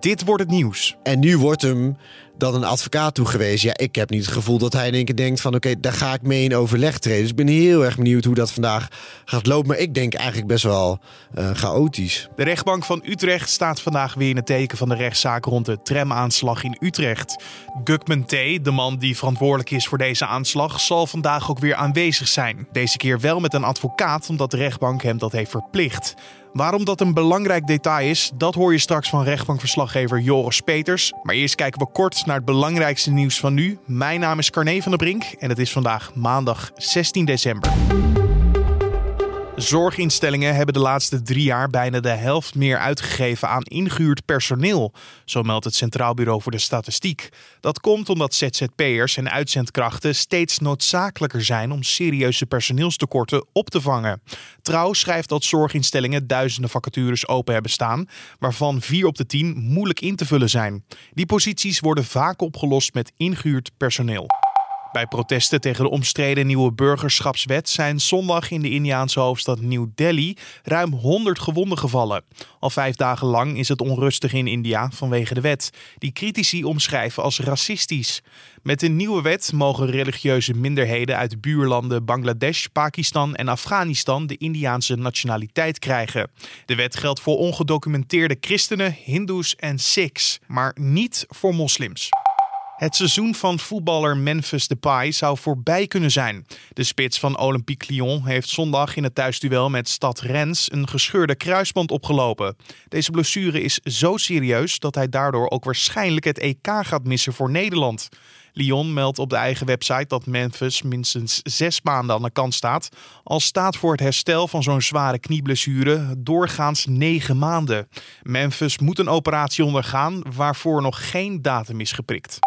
Dit wordt het nieuws. En nu wordt hem dan een advocaat toegewezen. Ja, ik heb niet het gevoel dat hij in één keer denkt van... oké, daar ga ik mee in overleg treden. Dus ik ben heel erg benieuwd hoe dat vandaag gaat lopen. Maar ik denk eigenlijk best wel uh, chaotisch. De rechtbank van Utrecht staat vandaag weer in het teken van de rechtszaak... rond de tramaanslag in Utrecht. Gukman T., de man die verantwoordelijk is voor deze aanslag... zal vandaag ook weer aanwezig zijn. Deze keer wel met een advocaat, omdat de rechtbank hem dat heeft verplicht. Waarom dat een belangrijk detail is, dat hoor je straks van rechtbankverslaggever Joris Peters. Maar eerst kijken we kort naar het belangrijkste nieuws van nu. Mijn naam is Carne van der Brink en het is vandaag maandag 16 december. Zorginstellingen hebben de laatste drie jaar bijna de helft meer uitgegeven aan ingehuurd personeel, zo meldt het Centraal Bureau voor de Statistiek. Dat komt omdat ZZP'ers en uitzendkrachten steeds noodzakelijker zijn om serieuze personeelstekorten op te vangen. Trouw schrijft dat zorginstellingen duizenden vacatures open hebben staan, waarvan vier op de tien moeilijk in te vullen zijn. Die posities worden vaak opgelost met ingehuurd personeel. Bij protesten tegen de omstreden nieuwe burgerschapswet zijn zondag in de Indiaanse hoofdstad New Delhi ruim 100 gewonden gevallen. Al vijf dagen lang is het onrustig in India vanwege de wet, die critici omschrijven als racistisch. Met de nieuwe wet mogen religieuze minderheden uit buurlanden Bangladesh, Pakistan en Afghanistan de Indiaanse nationaliteit krijgen. De wet geldt voor ongedocumenteerde christenen, hindoes en sikhs, maar niet voor moslims. Het seizoen van voetballer Memphis Depay zou voorbij kunnen zijn. De spits van Olympique Lyon heeft zondag in het thuisduel met Stad Rennes een gescheurde kruisband opgelopen. Deze blessure is zo serieus dat hij daardoor ook waarschijnlijk het EK gaat missen voor Nederland. Lyon meldt op de eigen website dat Memphis minstens zes maanden aan de kant staat. Al staat voor het herstel van zo'n zware knieblessure doorgaans negen maanden. Memphis moet een operatie ondergaan waarvoor nog geen datum is geprikt.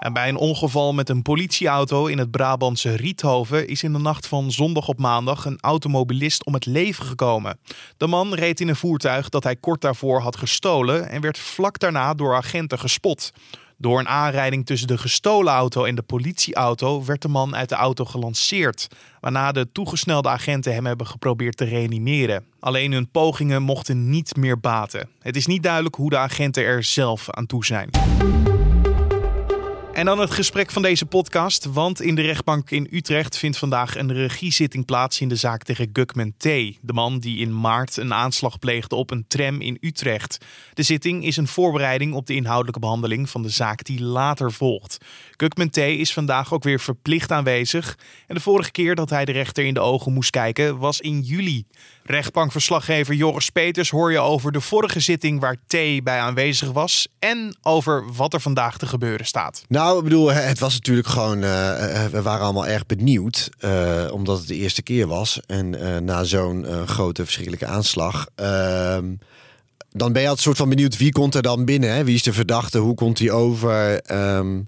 En bij een ongeval met een politieauto in het Brabantse Riethoven is in de nacht van zondag op maandag een automobilist om het leven gekomen. De man reed in een voertuig dat hij kort daarvoor had gestolen en werd vlak daarna door agenten gespot. Door een aanrijding tussen de gestolen auto en de politieauto werd de man uit de auto gelanceerd, waarna de toegesnelde agenten hem hebben geprobeerd te reanimeren. Alleen hun pogingen mochten niet meer baten. Het is niet duidelijk hoe de agenten er zelf aan toe zijn. En dan het gesprek van deze podcast. Want in de rechtbank in Utrecht vindt vandaag een regiezitting plaats in de zaak tegen Gukman T. De man die in maart een aanslag pleegde op een tram in Utrecht. De zitting is een voorbereiding op de inhoudelijke behandeling van de zaak die later volgt. Gukman T is vandaag ook weer verplicht aanwezig. En de vorige keer dat hij de rechter in de ogen moest kijken was in juli. Rechtbankverslaggever Joris Peters hoor je over de vorige zitting waar T bij aanwezig was. En over wat er vandaag te gebeuren staat. Nou, ik bedoel, het was natuurlijk gewoon. Uh, we waren allemaal erg benieuwd. Uh, omdat het de eerste keer was. En na zo'n grote, verschrikkelijke aanslag. Ehm, dan ben je altijd soort van benieuwd wie komt er dan binnen. Hè? Wie is de verdachte? Hoe komt hij over? Um,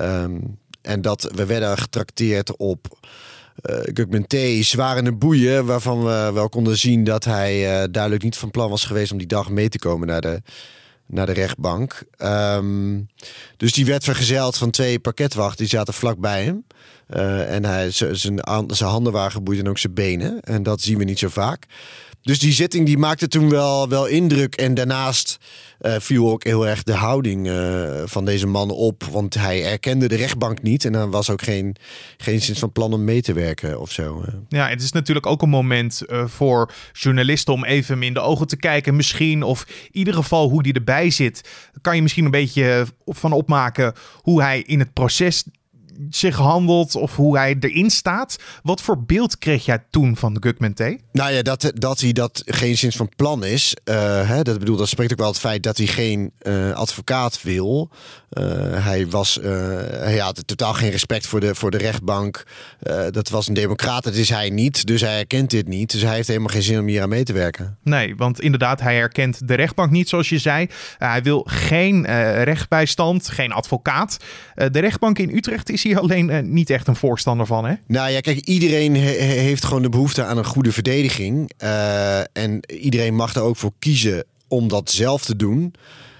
um, en dat we werden getrakteerd op uh, Gugman T. zwaar boeien. Waarvan we wel konden zien dat hij uh, duidelijk niet van plan was geweest om die dag mee te komen naar de, naar de rechtbank. Um, dus die werd vergezeld van twee parketwachten. Die zaten vlakbij hem. Uh, en hij, zijn handen waren geboeid en ook zijn benen. En dat zien we niet zo vaak. Dus die zitting die maakte toen wel, wel indruk. En daarnaast uh, viel ook heel erg de houding uh, van deze man op. Want hij erkende de rechtbank niet. En dan was ook geen, geen zin van plan om mee te werken of zo. Ja, het is natuurlijk ook een moment voor journalisten om even in de ogen te kijken. Misschien, of in ieder geval hoe die erbij zit. Kan je misschien een beetje van opmaken hoe hij in het proces zich handelt of hoe hij erin staat. Wat voor beeld kreeg jij toen van de Gugman T? Nou ja, dat, dat hij dat geen zin van plan is. Uh, hè, dat bedoel, dat spreekt ook wel het feit dat hij geen uh, advocaat wil. Uh, hij was, hij had totaal geen respect voor de, voor de rechtbank. dat was een democraat, dat is hij niet. Dus hij herkent dit niet. Dus hij heeft helemaal geen zin om hier aan mee te werken. Nee, want inderdaad, hij herkent de rechtbank niet, zoals je zei. hij wil geen rechtbijstand, geen advocaat. de rechtbank in Utrecht is hier alleen uh, niet echt een voorstander van, hè? Nou ja, kijk, iedereen heeft gewoon de behoefte aan een goede verdediging. Uh, en iedereen mag er ook voor kiezen om dat zelf te doen.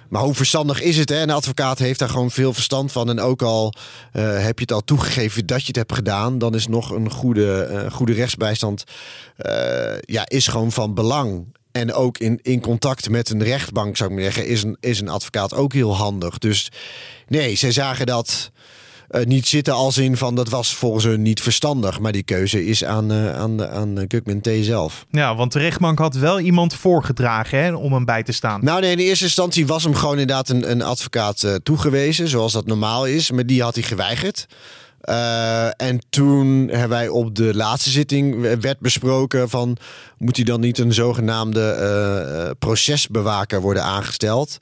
Maar hoe verstandig is het? Hè? Een advocaat heeft daar gewoon veel verstand van. En ook al uh, heb je het al toegegeven dat je het hebt gedaan, dan is nog een goede, goede rechtsbijstand ja, is gewoon van belang. en ook in, in contact met een rechtbank, zou ik maar zeggen, is een, is een advocaat ook heel handig. Dus nee, zij zagen dat uh, niet zitten als in van dat was volgens hun niet verstandig. Maar die keuze is aan, uh, aan, aan Gugman T zelf. Ja, want de rechtbank had wel iemand voorgedragen hè, om hem bij te staan. Nou nee, in eerste instantie was hem gewoon inderdaad een, een advocaat uh, toegewezen, zoals dat normaal is. Maar die had hij geweigerd. Uh, en toen hebben wij op de laatste zitting werd besproken van moet hij dan niet een zogenaamde procesbewaker worden aangesteld?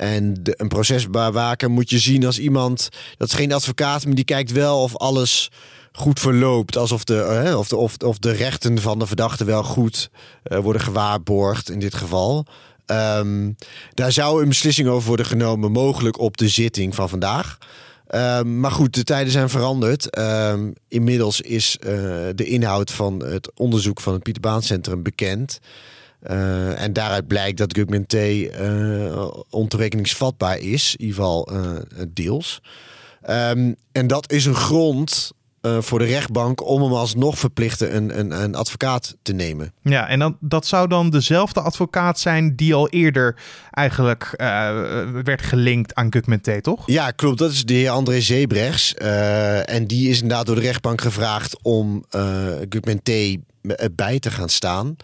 En de, een procesbewaker moet je zien als iemand, dat is geen advocaat, maar die kijkt wel of alles goed verloopt. Alsof de, uh, of, de, of, of de rechten van de verdachte wel goed uh, worden gewaarborgd in dit geval. Um, daar zou een beslissing over worden genomen, mogelijk op de zitting van vandaag. Um, maar goed, de tijden zijn veranderd. Um, inmiddels is uh, de inhoud van het onderzoek van het Pieter Baan Centrum bekend. Uh, en daaruit blijkt dat Gugman T uh, ontoerekeningsvatbaar is, in ieder geval uh, deels. Um, en dat is een grond voor de rechtbank om hem alsnog verplichten een, een, een advocaat te nemen. Ja, en dan, dat zou dan dezelfde advocaat zijn die al eerder eigenlijk werd gelinkt aan Gugman T, toch? Ja, klopt. Dat is de heer André Zebrechts. en die is inderdaad door de rechtbank gevraagd om Gugman T bij te gaan staan.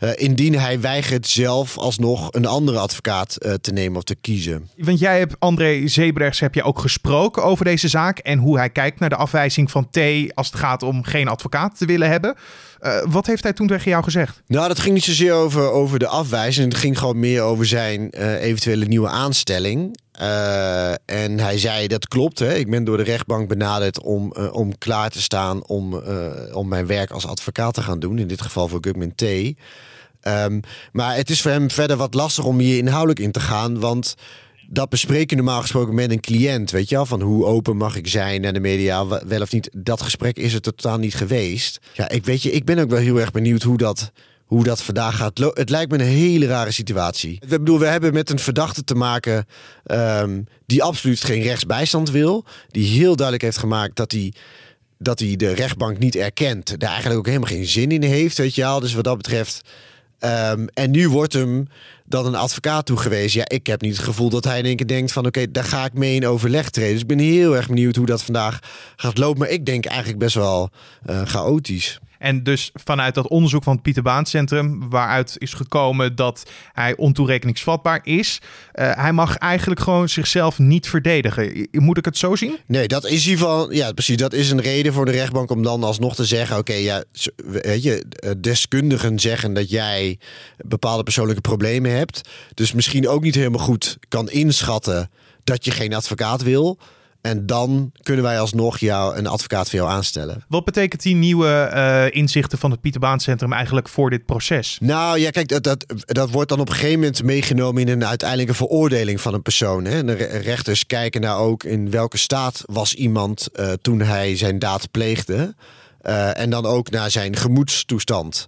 Uh, indien hij weigert zelf alsnog een andere advocaat uh, te nemen of te kiezen. Want jij hebt André Zebrechts heb je ook gesproken over deze zaak en hoe hij kijkt naar de afwijzing van T als het gaat om geen advocaat te willen hebben. Uh, wat heeft hij toen tegen jou gezegd? Nou, dat ging niet zozeer over, over de afwijzing. Het ging gewoon meer over zijn eventuele nieuwe aanstelling. Uh, en hij zei, dat klopt. Hè? Ik ben door de rechtbank benaderd om, om klaar te staan om, om mijn werk als advocaat te gaan doen. In dit geval voor Gugman T. Um, maar het is voor hem verder wat lastig om hier inhoudelijk in te gaan. Want dat bespreken normaal gesproken met een cliënt. Weet je wel, van hoe open mag ik zijn naar de media, wel of niet. Dat gesprek is er totaal niet geweest. Ja, ik weet je, ik ben ook wel heel erg benieuwd hoe dat hoe dat vandaag gaat. Het lijkt me een hele rare situatie. Ik bedoel, we hebben met een verdachte te maken um, die absoluut geen rechtsbijstand wil. Die heel duidelijk heeft gemaakt dat hij, dat de rechtbank niet erkent. Daar eigenlijk ook helemaal geen zin in heeft, weet je wel. Dus wat dat betreft... Um, en nu wordt hem dan een advocaat toegewezen. Ja, ik heb niet het gevoel dat hij in één keer denkt van... oké, daar ga ik mee in overleg treden. Dus ik ben heel erg benieuwd hoe dat vandaag gaat lopen. Maar ik denk eigenlijk best wel uh, chaotisch. En dus vanuit dat onderzoek van het Pieter Baan Centrum, waaruit is gekomen dat hij ontoerekeningsvatbaar is, uh, hij mag eigenlijk gewoon zichzelf niet verdedigen. Moet ik het zo zien? Nee, dat is geval, ja, precies. Dat is een reden voor de rechtbank om dan alsnog te zeggen: oké, ja, weet je, deskundigen zeggen dat jij bepaalde persoonlijke problemen hebt, dus misschien ook niet helemaal goed kan inschatten dat je geen advocaat wil. En dan kunnen wij alsnog jou een advocaat voor jou aanstellen. Wat betekent die nieuwe uh, inzichten van het Pieter Baan Centrum eigenlijk voor dit proces? Nou ja, kijk, dat, dat, dat wordt dan op een gegeven moment meegenomen in een uiteindelijke veroordeling van een persoon. Hè. De rechters kijken naar ook in welke staat was iemand uh, toen hij zijn daad pleegde. Uh, en dan ook naar zijn gemoedstoestand.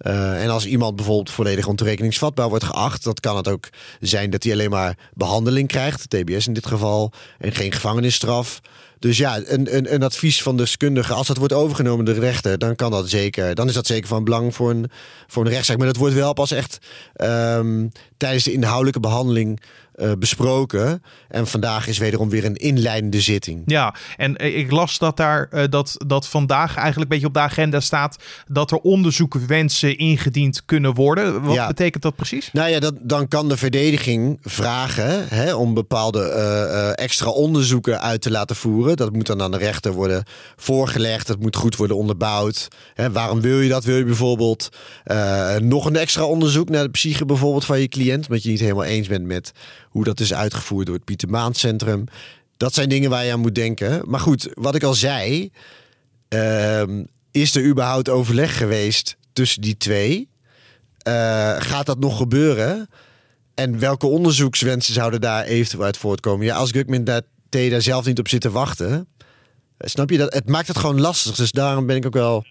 Uh, en als iemand bijvoorbeeld volledig ontoerekeningsvatbaar wordt geacht, dat kan het ook zijn dat hij alleen maar behandeling krijgt, TBS in dit geval, en geen gevangenisstraf. Dus ja, een, een, een advies van de deskundige, als dat wordt overgenomen door de rechter, dan kan dat zeker. Dan is dat zeker van belang voor een, voor rechtszaak. Maar dat wordt wel pas echt um, tijdens de inhoudelijke behandeling uh, besproken. En vandaag is wederom weer een inleidende zitting. Ja, en ik las dat daar uh, dat, dat vandaag eigenlijk een beetje op de agenda staat dat er onderzoekwensen ingediend kunnen worden. Wat ja. betekent dat precies? Nou ja, dat, dan kan de verdediging vragen hè, om bepaalde uh, extra onderzoeken uit te laten voeren. Dat moet dan aan de rechter worden voorgelegd. Dat moet goed worden onderbouwd. Hè, waarom wil je dat? Wil je bijvoorbeeld nog een extra onderzoek naar de psyche bijvoorbeeld van je cliënt, omdat je niet helemaal eens bent met hoe dat is uitgevoerd door het Pieter Maan Centrum. Dat zijn dingen waar je aan moet denken. Maar goed, wat ik al zei, uh, is er überhaupt overleg geweest tussen die twee? Uh, gaat dat nog gebeuren? En welke onderzoekswensen zouden daar eventueel uit voortkomen? Ja, als Gugman daar, daar zelf niet op zit te wachten, snap je dat? Het maakt het gewoon lastig. Dus daarom ben ik ook wel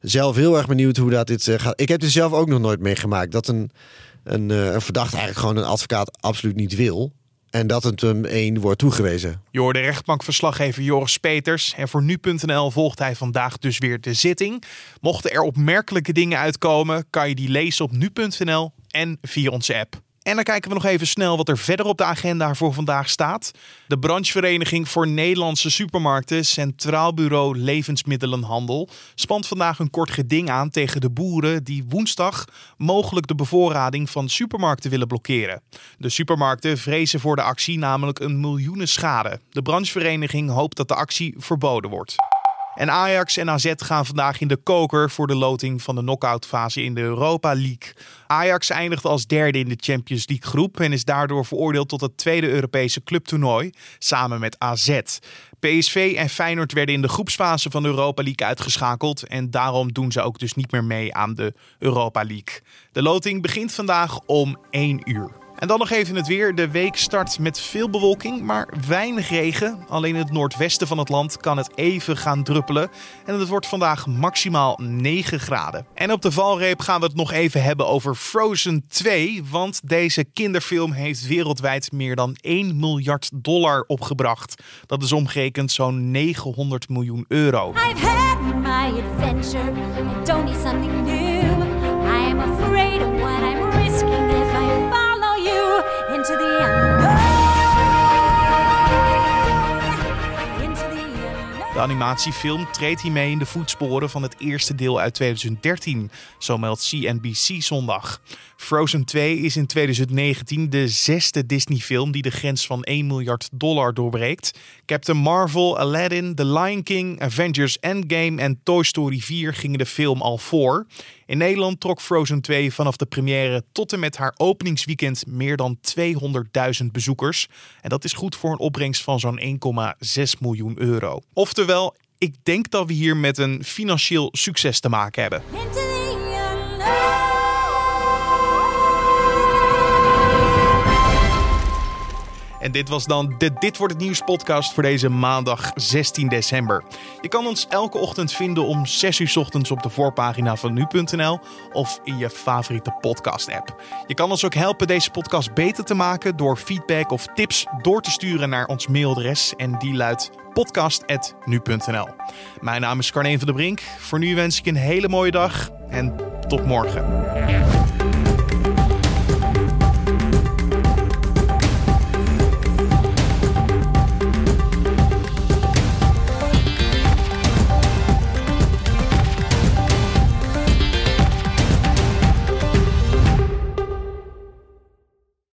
zelf heel erg benieuwd hoe dat dit uh, gaat. Ik heb dit zelf ook nog nooit meegemaakt. Dat een, een, uh, een verdachte eigenlijk gewoon een advocaat absoluut niet wil. En dat het hem één wordt toegewezen. Je hoorde rechtbankverslaggever Joris Peters. En voor nu.nl volgt hij vandaag dus weer de zitting. Mochten er opmerkelijke dingen uitkomen, kan je die lezen op nu.nl en via onze app. En dan kijken we nog even snel wat er verder op de agenda voor vandaag staat. De branchevereniging voor Nederlandse supermarkten, Centraal Bureau Levensmiddelenhandel, spant vandaag een kort geding aan tegen de boeren die woensdag mogelijk de bevoorrading van supermarkten willen blokkeren. De supermarkten vrezen voor de actie namelijk een miljoenen schade. De branchevereniging hoopt dat de actie verboden wordt. En Ajax en AZ gaan vandaag in de koker voor de loting van de knock fase in de Europa League. Ajax eindigt als derde in de Champions League groep en is daardoor veroordeeld tot het tweede Europese clubtoernooi samen met AZ. PSV en Feyenoord werden in de groepsfase van de Europa League uitgeschakeld en daarom doen ze ook dus niet meer mee aan de Europa League. De loting begint vandaag om 1 uur. En dan nog even het weer. De week start met veel bewolking, maar weinig regen. Alleen in het noordwesten van het land kan het even gaan druppelen. En het wordt vandaag maximaal 9 graden. En op de valreep gaan we het nog even hebben over Frozen 2. Want deze kinderfilm heeft wereldwijd meer dan 1 miljard dollar opgebracht. Dat is omgerekend zo'n 900 miljoen euro. I've had my adventure and don't need something new. De animatiefilm treedt hiermee in de voetsporen van het eerste deel uit 2013, zo meldt CNBC zondag. Frozen 2 is in 2019 de zesde Disney-film die de grens van 1 miljard dollar doorbreekt. Captain Marvel, Aladdin, The Lion King, Avengers Endgame en Toy Story 4 gingen de film al voor. In Nederland trok Frozen 2 vanaf de première tot en met haar openingsweekend meer dan 200.000 bezoekers. En dat is goed voor een opbrengst van zo'n 1,6 miljoen euro. Oftewel, ik denk dat we hier met een financieel succes te maken hebben. Dit was dan de Dit wordt het nieuws podcast voor deze maandag 16 december. Je kan ons elke ochtend vinden om 6 uur ochtends op de voorpagina van nu.nl of in je favoriete podcast app. Je kan ons ook helpen deze podcast beter te maken door feedback of tips door te sturen naar ons mailadres en die luidt podcast.nu.nl. Mijn naam is Carne van der Brink. Voor nu wens ik een hele mooie dag en tot morgen.